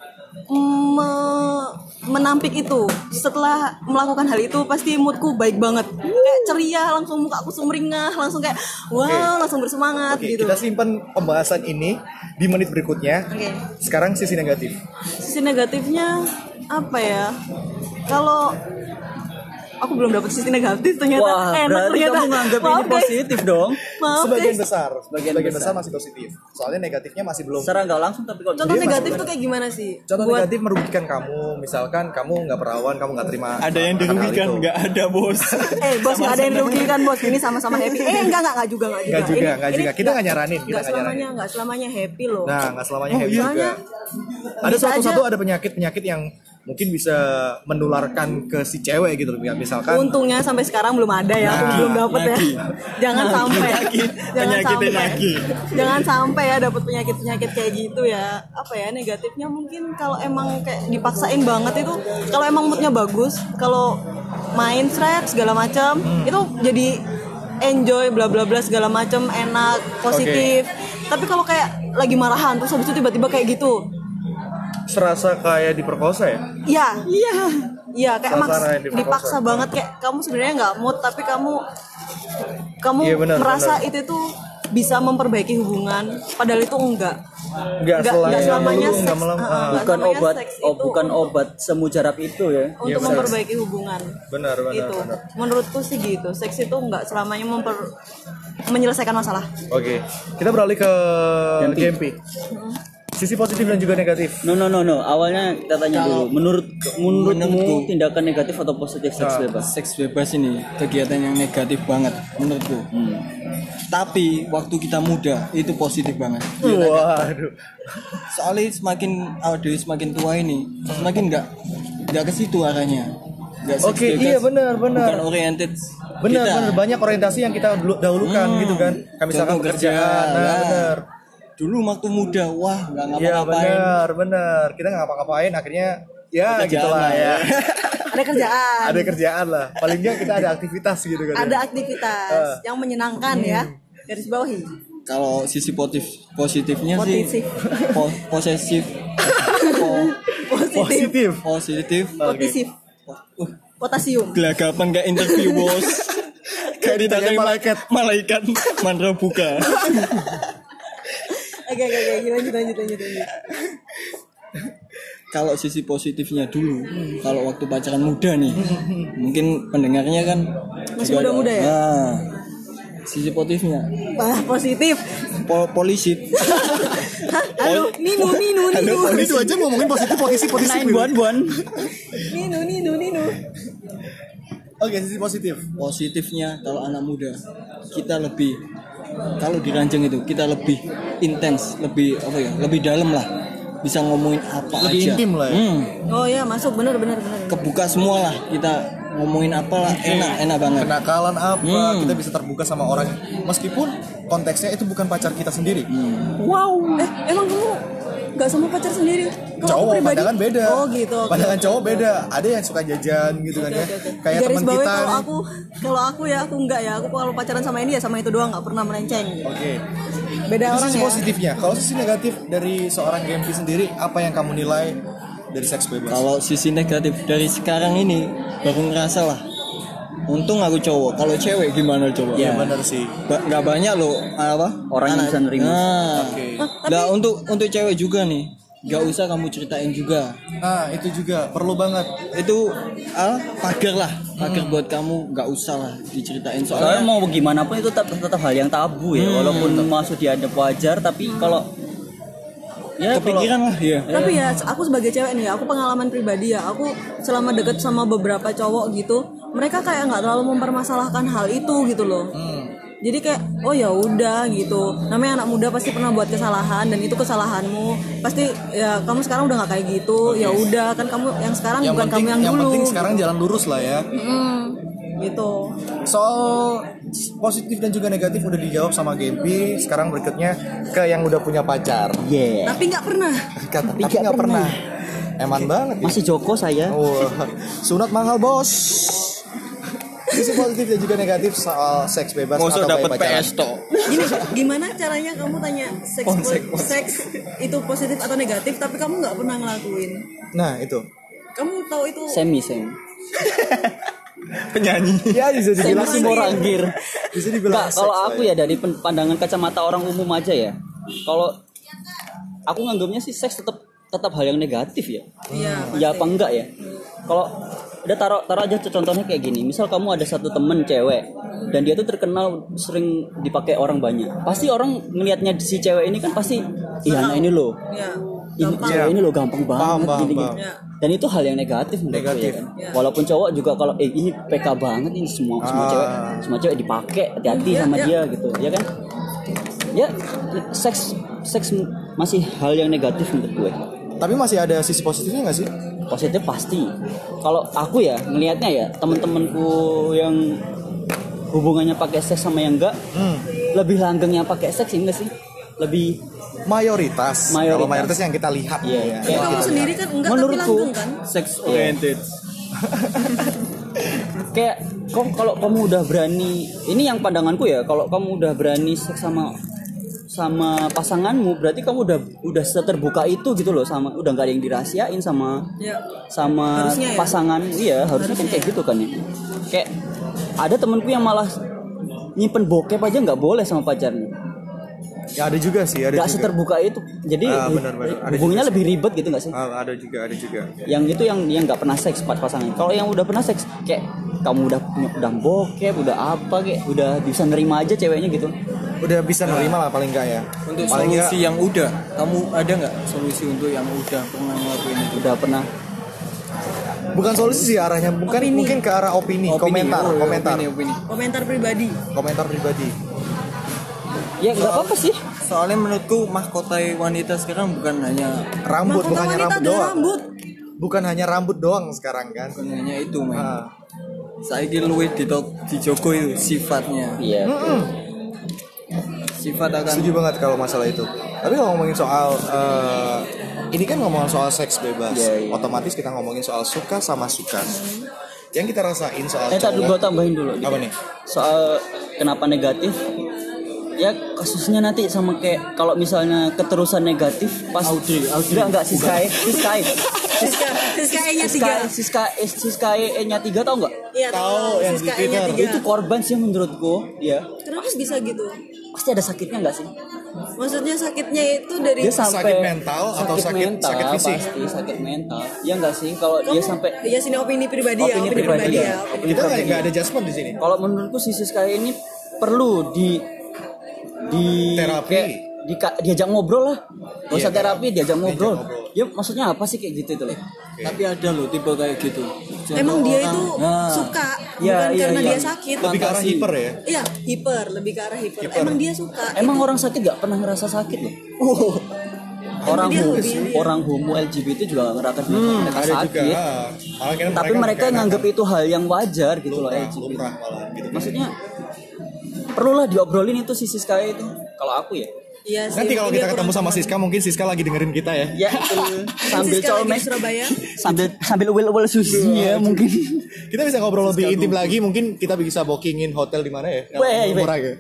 S2: me- menampik itu setelah melakukan hal itu pasti moodku baik banget kayak ceria langsung muka aku sumringah langsung kayak wow langsung bersemangat
S1: Oke,
S2: gitu
S1: kita simpan pembahasan ini di menit berikutnya.
S2: Oke.
S1: Sekarang sisi negatif.
S2: sisi negatifnya apa ya kalau aku belum dapat sisi negatif ternyata
S4: Wah,
S2: enak
S4: berarti
S2: ternyata
S4: kamu nganggap ini
S2: guys.
S4: positif dong.
S2: maaf
S1: Sebagian
S2: guys
S1: besar,
S4: Sebagian
S1: sebagian,
S4: besar.
S1: besar. masih positif. Soalnya negatifnya masih belum.
S4: Secara nggak langsung tapi kalau
S2: contoh negatif tuh kayak gimana sih
S1: Contoh
S2: buat
S1: negatif merugikan kamu, misalkan kamu nggak perawan, kamu nggak terima.
S3: ada yang dirugikan nggak ada bos
S2: eh bos nggak ada yang dirugikan bos ini sama-sama happy eh enggak enggak enggak juga enggak juga
S1: Nggak juga,
S2: Ini-
S1: nggak
S2: ini
S1: juga. Kita nggak nyaranin, kita
S2: enggak
S1: nggak nyaranin.
S2: selamanya enggak selamanya happy loh
S1: Nah, nggak selamanya
S3: Oh,
S1: happy
S3: iya.
S1: juga. Ada
S2: aja-
S1: ada penyakit-penyakit yang mungkin bisa menularkan ke si cewek gitu loh. Misalkan
S2: untungnya sampai sekarang belum ada ya aku
S1: Nah,
S2: belum dapet ya
S3: lagi.
S2: jangan sampai
S3: Penyakit.
S2: jangan sampai
S3: lagi.
S2: jangan sampai ya dapet penyakit penyakit kayak gitu ya apa ya negatifnya mungkin kalau emang kayak dipaksain banget itu kalau emang moodnya bagus kalau main srek segala macam
S1: Hmm.
S2: itu jadi enjoy bla bla bla segala macam enak positif tapi kalau kayak lagi marahan terus habis itu tiba-tiba kayak gitu
S1: serasa kayak diperkosa ya.
S2: Iya. Iya. Iya, kayak maks-
S1: diperkosa.
S2: dipaksa banget kayak kamu sebenarnya nggak mood tapi kamu kamu
S1: Iya, benar,
S2: merasa
S1: benar.
S2: itu tuh bisa memperbaiki hubungan padahal itu enggak.
S1: Nggak
S2: Nggak-
S1: selamanya,
S2: nggak selamanya seks,
S1: melam-
S2: ah,
S1: ah.
S4: bukan
S2: selamanya
S4: obat
S2: seks
S4: oh
S2: itu
S4: bukan obat semujarab itu ya.
S2: untuk
S1: benar.
S2: memperbaiki hubungan.
S1: Benar, benar,
S2: itu.
S1: benar.
S2: Menurutku sih gitu. Seks itu nggak selamanya memper menyelesaikan masalah.
S1: Oke, kita beralih ke
S4: Gempi.
S1: Gempi. Sisi positif dan juga negatif.
S4: No no no no. Awalnya kita tanya dulu. Menurut menurutmu
S3: Menurutku.
S4: tindakan negatif atau positif seks bebas?
S3: seks bebas ini kegiatan yang negatif banget menurutku tapi waktu kita muda itu positif banget
S1: Waduh.
S3: soalnya semakin awal semakin tua ini semakin nggak nggak ke situ arahnya nggak seks
S1: Oke,
S3: bebas,
S1: iya benar, benar.
S3: bukan oriented
S1: Benar,
S3: kita.
S1: benar banyak orientasi yang kita dulu- dahulukan
S3: Hmm.
S1: gitu kan. Kayak misalkan
S3: Contoh
S1: pekerjaan.
S3: kerja,
S1: Nah,
S3: ya.
S1: benar.
S3: Dulu waktu muda wah nggak
S1: Iya,
S3: ngapa-ngapain
S1: benar, benar. Kita nggak ngapa-ngapain akhirnya ya
S3: Kerjaan
S1: gitulah
S3: lah,
S1: ya.
S2: Ada kerjaan.
S1: ada kerjaan lah. Paling nggak kita ada aktivitas gitu kan. ya.
S2: ada aktivitas
S1: Ah.
S2: yang menyenangkan ya. Garis bawahi.
S3: kalau sisi positif positifnya
S2: Positif.
S3: sih po- posesif po-
S2: Positif.
S1: Positif.
S3: positif
S2: Positif.
S3: uh,
S2: Potasium.
S3: gelagapan kayak interview bos kayak ditanya malaikat malaikat mantra buka
S2: Oke oke oke lanjut lanjut lanjut lanjut.
S3: kalau sisi positifnya dulu kalau waktu pacaran muda nih mungkin pendengarnya kan
S2: Masih muda-muda ya?
S3: Nah, sisi positifnya
S2: Wah positif.
S3: po polisi
S2: Halo Ninu Ninu Ninu
S1: Itu aja ngomongin positif, positif, positif.
S4: Nine
S1: gitu.
S4: one one.
S2: Ninu Ninu Ninu.
S1: Oke, sisi positif.
S3: positifnya kalau anak muda kita lebih kalau di ranjang itu kita lebih intens lebih apa ya lebih dalam lah. Bisa ngomongin apa
S1: Lebih
S3: aja.
S1: intim lah ya.
S3: Hmm,
S2: Oh ya masuk. Bener bener bener.
S3: kebuka semua lah. Kita ngomongin apa lah enak enak banget.
S1: Kenakalan apa
S3: Hmm.
S1: kita bisa terbuka sama orang. Meskipun konteksnya itu bukan pacar kita sendiri.
S2: Wow. Eh emang kamu nggak sama pacar sendiri? Kalau aku
S1: cowok
S2: pribadi-
S1: pandangan beda.
S2: Oh gitu. oke.
S1: pandangan cowok beda. Ada yang suka jajan gitu kan ya. kayak
S2: Garis
S1: teman
S2: bawahi
S1: kita
S2: kalau aku kalau aku ya aku enggak ya. Aku kalau pacaran sama ini ya sama itu doang nggak pernah melenceng.
S1: Oke.
S2: Beda
S1: itu
S2: orang
S1: sisi
S2: ya.
S1: positifnya. Kalau sisi negatif dari seorang Gempi sendiri apa yang kamu nilai dari seks bebas?
S3: Kalau sisi negatif dari sekarang ini baru ngerasa lah untung aku cowok. Kalau cewek gimana coba?
S1: Ya. benar sih.
S3: Ba- nggak banyak loh apa?
S4: Orang yang bisa nerima.
S3: nah,
S1: Oke.
S3: Lah untuk untuk cewek juga nih. Nggak usah kamu ceritain juga.
S1: Nah itu juga. Perlu banget.
S3: Itu al pagar lah. Pagar buat kamu nggak usah lah diceritain.
S4: Soalnya
S3: soalnya
S4: mau gimana pun itu tetap, tetap hal yang tabu ya,
S3: Hmm.
S4: walaupun masuk dianggap wajar, tapi kalau ya kalau
S3: kepikiran lah ya
S2: tapi ya aku sebagai cewek nih aku pengalaman pribadi ya. Aku selama deket sama beberapa cowok gitu mereka kayak nggak terlalu mempermasalahkan hal itu gitu loh. Jadi kayak oh ya udah gitu. Namanya anak muda pasti pernah buat kesalahan dan itu kesalahanmu. Pasti ya kamu sekarang udah nggak kayak gitu. Ya udah kan kamu yang sekarang
S1: yang
S2: bukan
S1: penting
S2: kamu yang,
S1: yang
S2: dulu.
S1: penting sekarang jalan lurus lah ya.
S2: Mm, gitu.
S1: Soal positif dan juga negatif udah dijawab sama Gempi. Sekarang berikutnya ke yang udah punya pacar.
S4: Yeah.
S2: tapi nggak pernah.
S1: Kata, tapi nggak pernah. eman banget ya.
S4: Masih Joko saya.
S1: Wah, sunat mahal bos sisi positif dan juga negatif soal seks bebas
S3: Masa
S1: atau
S3: dapat
S1: pacaran.
S3: PS toh
S2: Gini, gimana caranya kamu tanya seks seks itu positif atau negatif tapi kamu nggak pernah ngelakuin
S1: nah itu
S2: kamu tahu itu
S4: Semi semi.
S3: penyanyi
S1: ya bisa dibilang semua
S2: orang.
S4: Morangir.
S1: bisa dibilang
S4: Nggak, kalau
S1: seks
S4: aku
S1: lah
S4: ya dari pandangan kacamata orang umum aja ya. Kalau aku nganggapnya sih seks tetap tetap hal yang negatif ya.
S2: iya
S4: Ya apa enggak ya? Kalau udah taruh taruh aja contohnya kayak gini. Misal kamu ada satu temen cewek dan dia tuh terkenal sering dipakai orang banyak. Pasti orang ngelihatnya si cewek ini kan pasti iya anak ini loh.
S2: iya
S4: Ini cewek ini loh gampang banget
S1: Paham, paham,
S4: gini, gini.
S1: paham.
S2: Ya.
S4: Dan itu hal yang negatif menurutku
S1: Negatif.
S4: ya kan. Walaupun cowok juga kalau eh ini PK banget ini semua semua
S1: Ah.
S4: cewek semua cewek dipakai hati-hati
S2: Iya,
S4: sama
S2: iya.
S4: dia gitu ya kan. Ya seks seks masih hal yang negatif menurut gue.
S1: Tapi masih ada sisi positifnya nggak sih
S4: Positif pasti. Kalau aku ya ngelihatnya ya teman-temanku yang hubungannya pakai seks sama yang enggak
S1: hmm.
S4: lebih langgeng yang pakai seks enggak sih? Lebih
S1: mayoritas.
S4: Mayoritas.
S1: kalau mayoritas yang kita lihat
S4: Iya,
S1: ya.
S4: iya.
S2: Tapi kamu sendiri kan enggak tapi
S4: Menurutku,
S2: langgeng kan
S3: sex oriented
S4: kayak kok kalau kamu udah berani ini yang pandanganku ya kalau kamu udah berani seks sama sama pasanganmu berarti kamu udah udah seterbuka itu gitu loh sama udah nggak ada yang dirahasiain sama
S2: ya.
S4: sama
S2: Harusnya ya.
S4: pasangan iya harusnya, kan kayak gitu kan ya. Kayak ada temenku yang malah nyimpen bokep aja nggak boleh sama pacarnya
S1: ya ada juga sih ada
S4: nggak
S1: juga.
S4: seterbuka itu. Jadi
S1: Ah, benar, benar. Ada
S4: hubungannya lebih ribet gitu nggak sih?
S1: Ah, ada juga ada juga.
S4: Yang itu yang yang nggak pernah seks pas pasangan. Kalau yang udah pernah seks kayak kamu udah punya udah bokep udah apa kayak udah bisa nerima aja ceweknya gitu.
S1: Udah bisa nerima lah paling enggak ya.
S3: Untuk
S1: paling nggak-
S3: solusi yang udah kamu ada nggak solusi untuk yang udah pernah ngelakuin itu?
S4: Udah pernah.
S1: Bukan solusi sih arahnya bukan
S2: Opini.
S1: mungkin ke arah opini, komentar
S3: oh, iya,
S1: komentar.
S3: opini, opini.
S2: komentar pribadi.
S1: Komentar pribadi
S4: ya nggak apa apa sih.
S3: Soalnya menurutku mahkota wanita sekarang bukan hanya
S1: rambut
S2: Mahkota
S1: bukan hanya
S2: wanita
S1: rambut doang.
S2: rambut.
S1: Bukan hanya rambut doang sekarang kan?
S3: Bukan hanya itu men.
S1: Ah.
S3: saya luwih di di Joko itu sifatnya.
S4: Iya.
S3: Sifat akan
S1: setuju banget kalau masalah itu. Tapi kalau ngomongin soal eh, ini kan ngomongin soal seks bebas.
S4: Iya, iya.
S1: otomatis kita ngomongin soal suka sama suka. Yang kita rasain soal
S4: eh tadi gua
S1: cowok
S4: tambahin dulu dikit.
S1: apa nih?
S4: Soal kenapa negatif ya kasusnya nanti sama kayak kalau misalnya keterusan negatif pas
S3: Audrey, Audrey.
S4: enggak enggak Siskae Siskae
S2: Siska Siska E nya tiga.
S4: Siska Siska Siskae nya tiga tau nggak
S2: iya
S1: Tahu, yang di
S2: Siska E
S1: Twitter.
S2: tiga.
S4: Itu korban sih menurutku ya.
S2: Kenapa bisa gitu?
S4: Pasti ada sakitnya nggak sih?
S2: Maksudnya sakitnya itu dari
S4: dia sampai
S1: Sakit mental atau sakit-
S4: mental,
S1: sakit fisik?
S4: pasti sakit mental. Ya nggak sih kalau dia sampai
S2: ya sini opini pribadi ya
S4: Opini
S2: opini
S4: pribadi.
S2: pribadi
S4: ya.
S2: opini
S1: kita nggak ada judgement di sini.
S4: Kalau menurutku si Siska ini perlu di di
S1: Terapi.
S4: kayak di, diajak ngobrol lah nggak usah
S1: Iya,
S4: terapi diajak ngobrol
S1: ngobrol.
S4: ya maksudnya apa sih kayak gitu itu loh
S3: Tapi ada loh tipe kayak gitu. Contoh
S2: Emang dia
S3: orang-
S2: itu
S3: Nah,
S2: suka
S4: Iya,
S2: bukan
S4: iya,
S2: karena
S4: iya.
S2: dia sakit.
S1: Lebih ke arah hiper ya.
S2: Iya, hiper, lebih ke arah hiper. Emang dia suka.
S4: emang orang sakit nggak pernah ngerasa sakit loh orang
S2: dia
S4: homo,
S2: hobi dia.
S4: orang homo LGBT juga ngerasa
S1: Hmm,
S4: mereka
S1: ada juga.
S4: sakit
S1: kira
S4: tapi mereka
S1: kayak
S4: nganggap itu hal yang wajar gitu loh LGBT
S1: lumrah malah gitu.
S4: maksudnya perlulah diobrolin itu si Siska itu kalau aku ya
S2: Iya sih.
S1: Nanti kalau kita ketemu sama. Siska mungkin Siska lagi dengerin kita ya.
S4: ya itu sambil
S2: Siska
S4: colmek
S2: Surabaya.
S4: sambil sambil uwil uwil susu ya mungkin
S1: Kita bisa ngobrol lebih intim lagi, mungkin kita bisa bookingin hotel di mana ya? Yang
S4: Weh, weh.
S1: murah ya.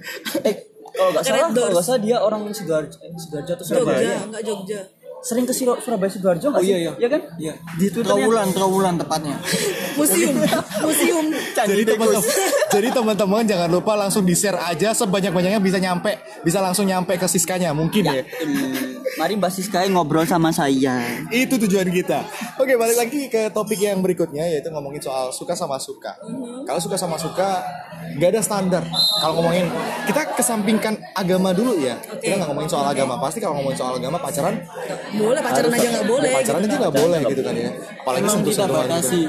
S4: eh kalau nggak salah kalau nggak salah dia orang Sidoarjo eh, Sidoarjo atau Surabaya
S2: Jogja, enggak Jogja.
S4: Sering ke Siro- Surabaya Sidoarjo nggak
S3: Oh, iya, iya.
S4: ya kan
S3: Iya.
S4: di Twitternya
S3: Trawulan, trawulan tepatnya.
S2: Museum, museum.
S1: Jadi teman-teman, jadi teman-teman jangan lupa langsung di share aja sebanyak-banyaknya bisa nyampe, bisa langsung nyampe ke Siskanya mungkin ya.
S4: Hmm, mari Mbak Siska ngobrol sama saya
S1: Itu tujuan kita. Oke, balik lagi ke topik yang berikutnya yaitu ngomongin soal suka sama suka. Kalau suka sama suka nggak ada standar. Kalau ngomongin kita kesampingkan agama dulu ya. Kita nggak ngomongin soal agama. Pasti kalau ngomongin soal agama pacaran
S2: Boleh pacaran aja nggak boleh.
S1: Ya, pacaran
S2: gitu.
S1: aja nggak boleh gitu kan ya. Apalagi sentuh-sentuhan gitu.
S3: batasi.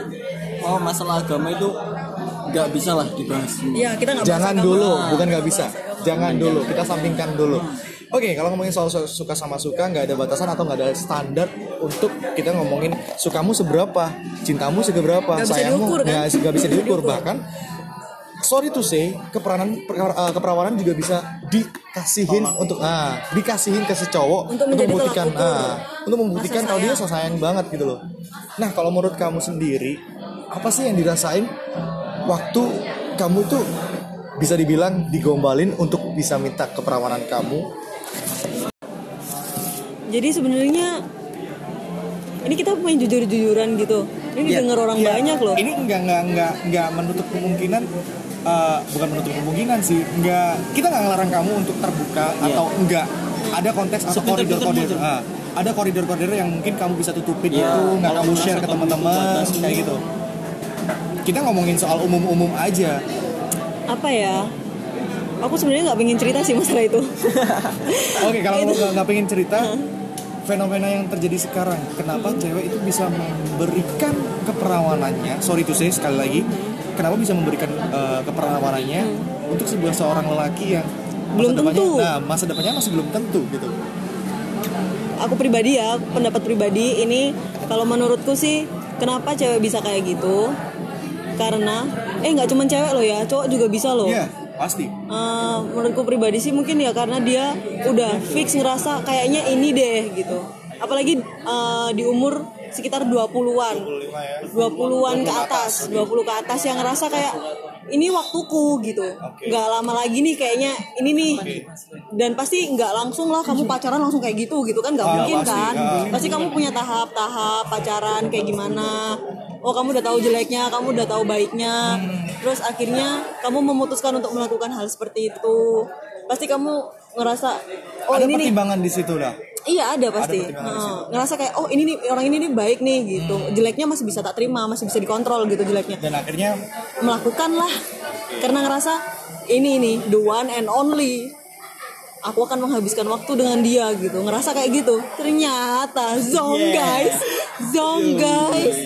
S3: Oh masalah agama itu nggak bisa lah dibahas.
S2: Iya, kita nggak bahas
S1: Jangan
S2: agama.
S1: dulu, bukan nggak bisa. Jangan dulu, kita sampingkan dulu. Oke, kalau ngomongin soal su- suka sama suka, nggak ada batasan atau nggak ada standar untuk kita ngomongin sukamu seberapa, cintamu seberapa,
S2: Nggak bisa
S1: sayangmu
S2: diukur, kan?
S1: nggak nggak bisa diukur bahkan. Sorry to say, keperawanan per- eh, keperawanan juga bisa dikasihin untuk ah dikasihin ke si cowok
S2: Untuk menjadi
S1: membuktikan ah untuk membuktikan kalau dia
S2: sayang.
S1: sayang banget gitu loh. Nah, kalau menurut kamu sendiri, apa sih yang dirasain waktu kamu tuh bisa dibilang digombalin untuk bisa minta keperawanan kamu?
S2: Jadi sebenarnya ini kita main jujur-jujuran gitu. Ini didengar orang
S1: Iya,
S2: banyak loh.
S1: Ini enggak enggak enggak enggak menutup kemungkinan eh, bukan menutup kemungkinan sih. Enggak kita enggak ngelarang kamu untuk terbuka atau enggak ada konteks atau koridor-koridor. Ah, ada koridor-koridor yang mungkin kamu bisa tutupin
S3: Iya,
S1: itu nggak
S3: kalau
S1: kamu share ke teman-teman kayak gitu. Kita ngomongin soal umum-umum aja.
S2: Apa ya? Aku sebenarnya nggak pengen cerita sih masalah itu.
S1: Oke, kalau kamu nggak- nggak pengen cerita, fenomena yang terjadi sekarang, kenapa cewek itu bisa memberikan keperawanannya? Sorry to say sekali lagi, kenapa bisa memberikan eh, keperawanannya untuk sebuah seorang lelaki yang masa
S2: Belum
S1: depannya,
S2: tentu.
S1: nah masa depannya masih belum tentu gitu.
S2: aku pribadi ya pendapat pribadi ini kalau menurutku sih kenapa cewek bisa kayak gitu karena eh nggak cuma cewek loh ya cowok juga bisa loh
S1: Iya, pasti.
S2: Eh, menurutku pribadi sih mungkin ya karena dia udah fix ngerasa kayaknya ini deh gitu apalagi eh, di umur sekitar 20-an 20-an ke atas 20 ke atas yang ngerasa kayak ini waktuku gitu. Nggak lama lagi nih kayaknya ini nih. Dan pasti nggak langsung lah kamu pacaran langsung kayak gitu gitu kan? Nggak
S1: Ah,
S2: mungkin
S1: pasti,
S2: kan?
S1: Ah.
S2: pasti kamu punya tahap-tahap pacaran kayak gimana. Oh kamu udah tahu jeleknya kamu udah tahu baiknya. Terus akhirnya kamu memutuskan untuk melakukan hal seperti itu. Pasti kamu ngerasa oh
S1: ada
S2: ini nih.
S1: pertimbangan di situ lah.
S2: Iya ada pasti.
S1: di
S2: Heeh. ngerasa kayak oh ini nih orang ini nih baik nih gitu. Jeleknya masih bisa tak terima, masih bisa dikontrol gitu jeleknya.
S1: Dan akhirnya
S2: Melakukan lah karena ngerasa ini nih the one and only. Aku akan menghabiskan waktu dengan dia gitu. Ngerasa kayak gitu. Ternyata zong
S1: Yeah.
S2: guys, zong guys.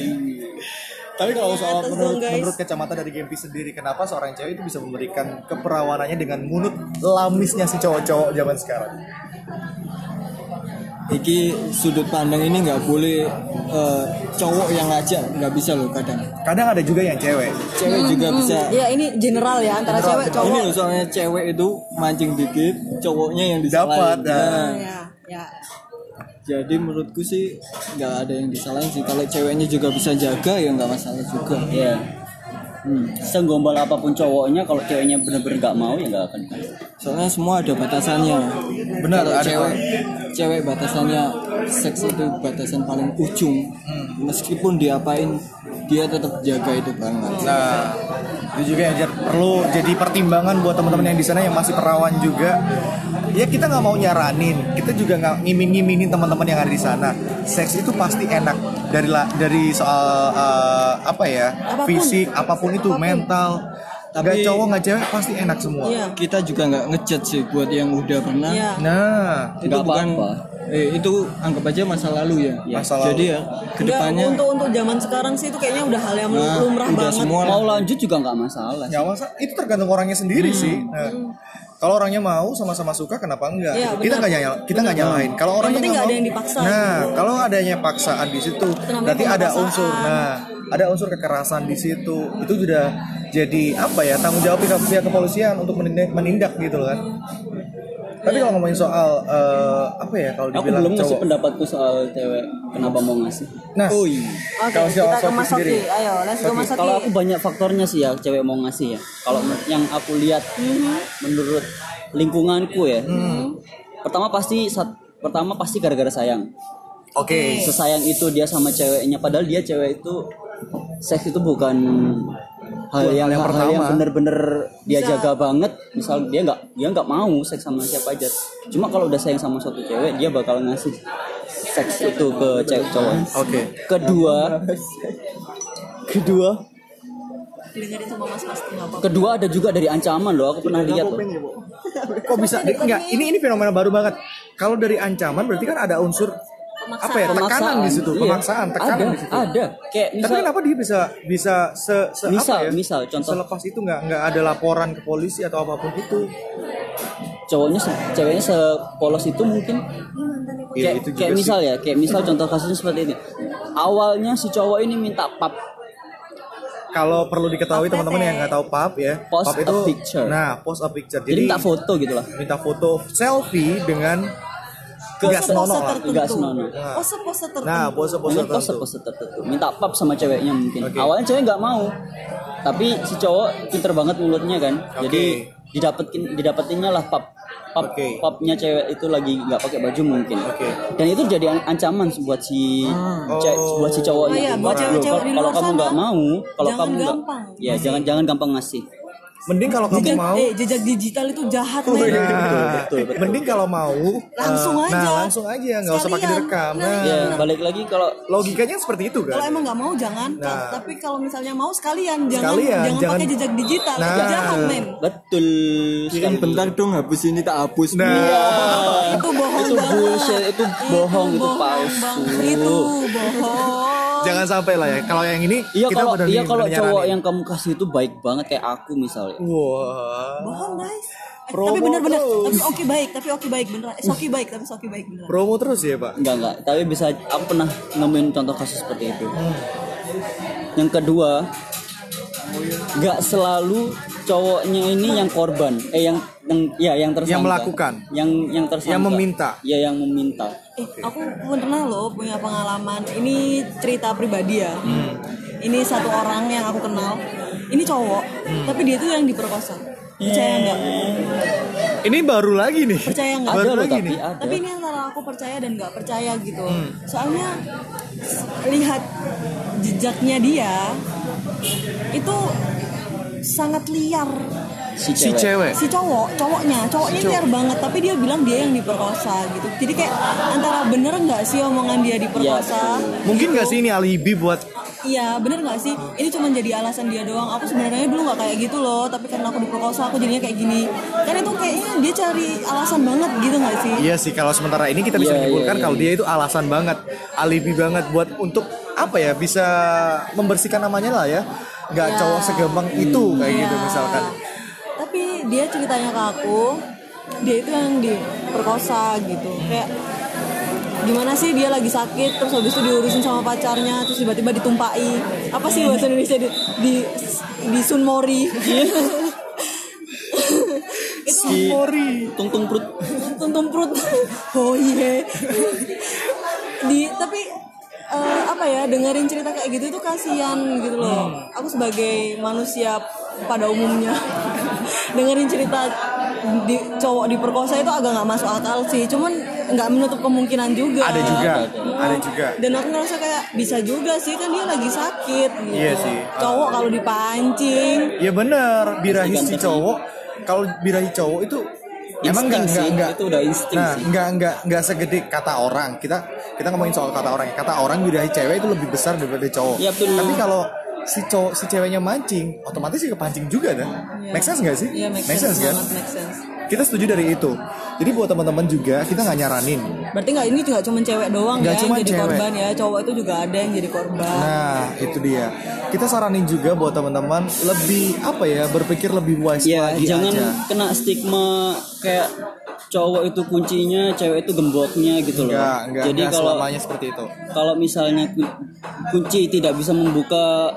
S1: Tapi kalau soal menurut,
S2: guys.
S1: menurut kacamata dari Gempi sendiri, kenapa seorang cewek itu bisa memberikan keperawanannya dengan munut lamisnya si cowok-cowok zaman sekarang?
S3: Iki sudut pandang ini nggak boleh eh, cowok yang ngajak nggak bisa loh kadang.
S1: Kadang ada juga yang cewek.
S3: Cewek juga bisa.
S2: Ya ini general ya antara
S1: General,
S2: cewek
S1: general.
S3: Ini
S2: cowok.
S3: loh soalnya cewek itu mancing dikit, cowoknya yang disalahin.
S1: Dapat,
S3: Nah,
S1: nah.
S2: Ya, ya.
S3: Jadi menurutku sih nggak ada yang disalahin sih. Kalau ceweknya juga bisa jaga ya nggak masalah juga.
S4: ya hmm. segombal apa pun cowoknya kalau ceweknya bener-bener nggak mau ya nggak akan
S3: Soalnya semua ada batasannya.
S1: Benar, ada.
S3: cewek, cewek batasannya seks itu batasan paling ujung. Meskipun diapain, dia tetap jaga itu banget.
S1: Nah, itu juga yang perlu jadi pertimbangan buat teman-teman yang di sana yang masih perawan juga. Ya kita nggak mau nyaranin, kita juga nggak ngimin-ngiminin teman-teman yang ada di sana. Seks itu pasti enak dari dari soal eh, apa ya,
S2: Apa pun.
S1: fisik, apa pun itu,
S2: Apa pun.
S1: mental. Tapi
S3: Tapi-
S1: cowok nggak cewek pasti enak semua.
S2: Iya.
S3: Kita juga nggak ngejudge sih buat yang udah pernah.
S2: Iya.
S1: Nah,
S3: Itu bukan
S4: apa-apa.
S3: Eh, itu anggap aja masa lalu ya.
S1: Masa lalu.
S3: Jadi ya
S2: Enggak,
S3: ke depannya
S2: untuk untuk zaman sekarang sih itu kayaknya udah hal yang
S3: Nah,
S2: lumrah
S3: udah
S2: banget.
S3: semua
S4: mau lanjut juga nggak masalah
S1: Ya masa itu tergantung orangnya sendiri sih. Nah, kalau orangnya mau sama-sama suka kenapa enggak?
S2: Iya,
S1: kita nggak nyala, kita nggak nyalain. Kalau orangnya nggak
S2: ada
S1: mau,
S2: yang dipaksa.
S1: Nah, kalau adanya paksaan di situ,
S2: Itu namanya
S1: berarti ada unsur. Nah, ada unsur kekerasan di situ. Itu sudah jadi apa ya tanggung jawab pihak, pihak kepolisian untuk menindak, menindak gitu loh kan. Tapi kalau ngomongin soal eh, apa ya kalau
S4: aku
S1: dibilang
S4: belum ngasih
S1: cowok.
S4: pendapatku soal cewek kenapa mau ngasih
S1: Nah,
S3: oh iya.
S2: Oke,
S1: Kalau
S2: kita ke Mas Soki. Ayo, let's go Mas Soki.
S4: kalau aku banyak faktornya sih ya cewek mau ngasih ya kalau yang aku lihat menurut lingkunganku ya pertama pasti sat- pertama pasti gara-gara sayang
S1: oke.
S4: sesayang itu dia sama ceweknya padahal dia cewek itu seks itu bukan hal yang
S1: yang
S4: hal yang
S1: pertama.
S4: bener-bener dia jaga banget misal dia nggak dia nggak mau seks sama siapa aja cuma kalau udah sayang sama suatu cewek dia bakal ngasih seks itu ke cewek cowok
S1: Oke.
S4: kedua kedua
S2: Didengerin sama Mas Pasti nggak apa-apa.
S4: kedua ada juga dari ancaman loh aku pernah lihat loh
S1: Kok bisa? Enggak, ini ini fenomena baru banget. Kalau dari ancaman berarti kan ada unsur apa ya tekanan di situ,
S4: Iya.
S1: pemaksaan, tekanan
S4: ada
S1: di situ.
S4: ada kayak
S1: Tapi
S4: misal
S1: kenapa dia bisa bisa se, se
S4: Misal,
S1: apa ya?
S4: misal, contoh.
S1: selepas itu nggak nggak ada laporan ke polisi atau apa pun itu.
S4: cowoknya se- ceweknya sepolos itu mungkin
S1: Iya,
S4: kayak,
S1: itu juga
S4: kayak
S1: sih.
S4: misal ya kayak misal contoh kasusnya seperti ini awalnya si cowok ini minta pap
S1: Kalau perlu diketahui teman-teman yang nggak tahu pub ya,
S4: Post
S1: pub
S4: a
S1: itu
S4: picture.
S1: nah post a picture.
S4: jadi, minta foto gitu lah
S1: minta foto selfie dengan nggak senonoh
S2: pose
S1: lah.
S2: tertentu.
S4: Nggak senonoh.
S2: Pose-pose tertentu.
S1: Nah, pose-pose
S4: Mungkin
S1: tertentu.
S4: pose-pose tertentu minta pap sama ceweknya mungkin
S1: Oke.
S4: awalnya cewek nggak mau tapi si cowok pinter banget mulutnya kan
S1: Oke.
S4: jadi didapetin didapetinnya lah pap pap
S1: Oke.
S4: papnya cewek itu lagi nggak pakai baju mungkin
S1: Oke.
S4: dan itu jadi an- ancaman buat si ce-
S1: Oh.
S4: buat si cowoknya
S2: Oh iya, buat
S4: kalau kamu nggak mau kalau kamu nggak ya jangan jangan gampang ngasih
S1: Mending kalau kamu
S2: Jejak,
S1: mau
S2: eh, jejak digital itu jahat,
S1: Oh, iya.
S4: betul, betul, betul.
S1: Mending kalau mau
S2: Langsung
S1: eh,
S2: aja.
S1: Nah, langsung aja, nggak usah pakai direkam.
S2: Nah,
S1: Nah,
S4: ya balik lagi kalau
S1: logikanya seperti itu
S2: Kalau
S1: kan.
S2: emang nggak mau jangan,
S1: Nah.
S2: tapi kalau misalnya mau sekalian jangan
S1: Sekalian,
S2: jangan,
S1: jangan-
S2: pakai jejak digital,
S1: Nah.
S2: itu jahat, men.
S4: betul
S3: Iya kan bentar dong hapus ini tak hapus.
S1: Nah,
S2: Itu bohong
S4: itu
S2: banget.
S4: bullshit itu bohong itu palsu.
S2: Itu bohong.
S1: Jangan sampai lah ya. Kalau yang ini
S4: Iya
S1: kita
S4: kalau iya kalau cowok
S1: nyaranin.
S4: yang kamu kasih itu baik banget kayak aku misalnya.
S1: Wah.
S2: Bohong, guys. Eh,
S1: Promo
S2: tapi bener-bener,
S1: terus.
S2: tapi oke baik, tapi oke baik beneran. Eh, Soki baik, tapi Soki baik beneran.
S1: Promo terus ya, Pak.
S4: Enggak enggak, tapi bisa aku pernah nemuin contoh kasus seperti itu. Yang kedua, nggak selalu cowoknya ini yang korban, eh yang yang ya yang tersangka.
S1: Yang melakukan.
S4: Yang yang tersangka.
S1: Yang meminta.
S4: Ya yang meminta.
S2: Eh, aku pernah loh punya pengalaman. Ini cerita pribadi ya.
S1: Hmm.
S2: Ini satu orang yang aku kenal. Ini cowok,
S1: Hmm.
S2: tapi dia tuh yang diperkosa. Percaya nggak?
S1: Ini baru lagi nih.
S2: Percaya nggak?
S1: Baru lagi
S4: tapi
S1: nih.
S4: ada.
S2: Tapi ini antara aku percaya dan nggak percaya gitu.
S1: Hmm.
S2: Soalnya lihat jejaknya dia itu sangat liar.
S4: Si
S1: Si
S4: cewek.
S1: cewek.
S2: Si cowok, cowoknya, cowoknya liar banget. Tapi dia bilang dia yang diperkosa gitu. Jadi kayak antara bener nggak sih omongan dia diperkosa?
S1: Mungkin nggak sih ini alibi buat
S2: Iya bener gak sih? Ini cuma jadi alasan dia doang Aku sebenarnya dulu gak kayak gitu loh Tapi karena aku diperkosa aku jadinya kayak gini Kan itu kayaknya dia cari alasan banget gitu gak sih?
S1: Iya sih kalau sementara ini kita bisa
S4: Iya,
S1: menyimpulkan
S4: iya,
S1: kalau
S4: iya.
S1: dia itu alasan banget, alibi banget buat untuk apa ya bisa membersihkan namanya lah ya, nggak
S2: Ya.
S1: cowok segampang itu kayak gitu
S2: Iya.
S1: misalkan.
S2: Dia ceritanya ke aku Dia itu yang diperkosa gitu. Kayak gimana sih dia lagi sakit terus habis itu diurusin sama pacarnya terus tiba-tiba ditumpai apa sih bahasa Indonesia? Di di, di sunmori. Itu
S1: Mori.
S4: Tungtung perut.
S2: tuntung perut. Oh iya. Di tapi eh, apa ya dengerin cerita kayak gitu itu kasihan gitu loh. Aku sebagai manusia pada umumnya dengerin cerita di cowok diperkosa itu agak nggak masuk akal sih cuman nggak menutup kemungkinan juga
S1: Ada juga,
S4: Ada, ada.
S1: juga.
S2: dan aku ngerasa kayak bisa juga sih kan dia lagi sakit gitu.
S1: Iya sih.
S2: cowok kalau dipancing
S1: Ya bener, birahi si cowok. Kalau birahi cowok itu emang nggak
S4: Insting
S1: nggak nggak.
S4: itu udah insting
S1: Nah,
S4: sih.
S1: nggak nggak nggak segede kata orang. Kita kita ngomongin soal kata orang. ya. Kata orang birahi cewek itu lebih besar daripada cowok.
S4: Iya, betul.
S1: Tapi kalau si cowok si ceweknya mancing, otomatis sih kepancing juga dah.
S2: Iya.
S1: Make sense nggak sih?
S2: Iya make,
S1: sense, kan?
S2: banget, make sense.
S1: kita setuju dari itu jadi buat teman-teman juga kita nggak nyaranin
S2: Berarti nggak ini juga cuma cewek doang
S1: Nggak
S2: ya yang
S1: cuma
S2: jadi
S1: cewek.
S2: korban ya. Cowok itu juga ada yang jadi korban.
S1: nah itu dia kita saranin juga buat teman-teman lebih apa ya berpikir lebih wise
S4: ya
S1: lagi
S4: jangan
S1: aja
S4: kena stigma kayak cowok itu kuncinya cewek itu gemboknya gitu loh
S1: Enggak, enggak,
S4: jadi
S1: enggak
S4: kalau
S1: selamanya seperti itu.
S4: kalau misalnya ku- kunci tidak bisa membuka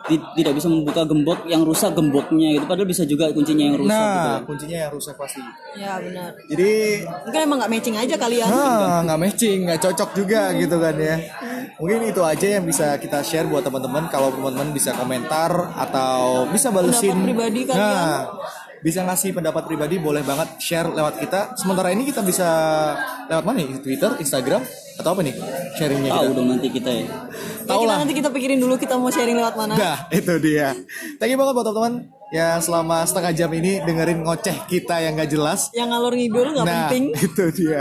S4: ti- tidak bisa membuka gembok yang rusak gemboknya gitu padahal bisa juga kuncinya yang rusak gitu
S1: Nah, kuncinya yang rusak pasti.
S2: Ya benar.
S1: Jadi,
S2: Mungkin emang nggak matching aja kali ya.
S1: nah, nggak matching, nggak cocok juga gitu kan ya. Mungkin itu aja yang bisa kita share buat teman-teman. Kalau teman-teman bisa komentar atau bisa balesin.
S2: Pendapat pribadi kalian.
S1: Nah, bisa ngasih pendapat pribadi boleh banget share lewat kita. Sementara ini kita bisa lewat mana nih? Twitter, Instagram, atau apa nih? Sharingnya
S4: tahu
S1: kita.
S4: dong nanti kita ya
S2: Ya,
S1: Tahu
S2: kita
S1: lah.
S2: nanti kita pikirin dulu kita mau sharing lewat mana.
S1: Nah, itu dia. Thank you banget buat teman-teman yang selama setengah jam ini dengerin ngoceh kita yang gak jelas.
S2: Yang ngalur ngidul nggak
S1: nah,
S2: penting.
S1: itu dia.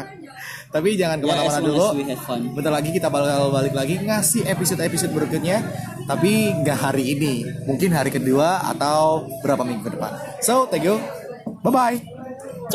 S1: Tapi jangan ke
S4: mana-mana long
S1: dulu. Bentar lagi kita bakal balik lagi ngasih episode-episode berikutnya. Tapi nggak hari ini. Mungkin hari kedua atau berapa minggu ke depan. So, thank you. Bye-bye.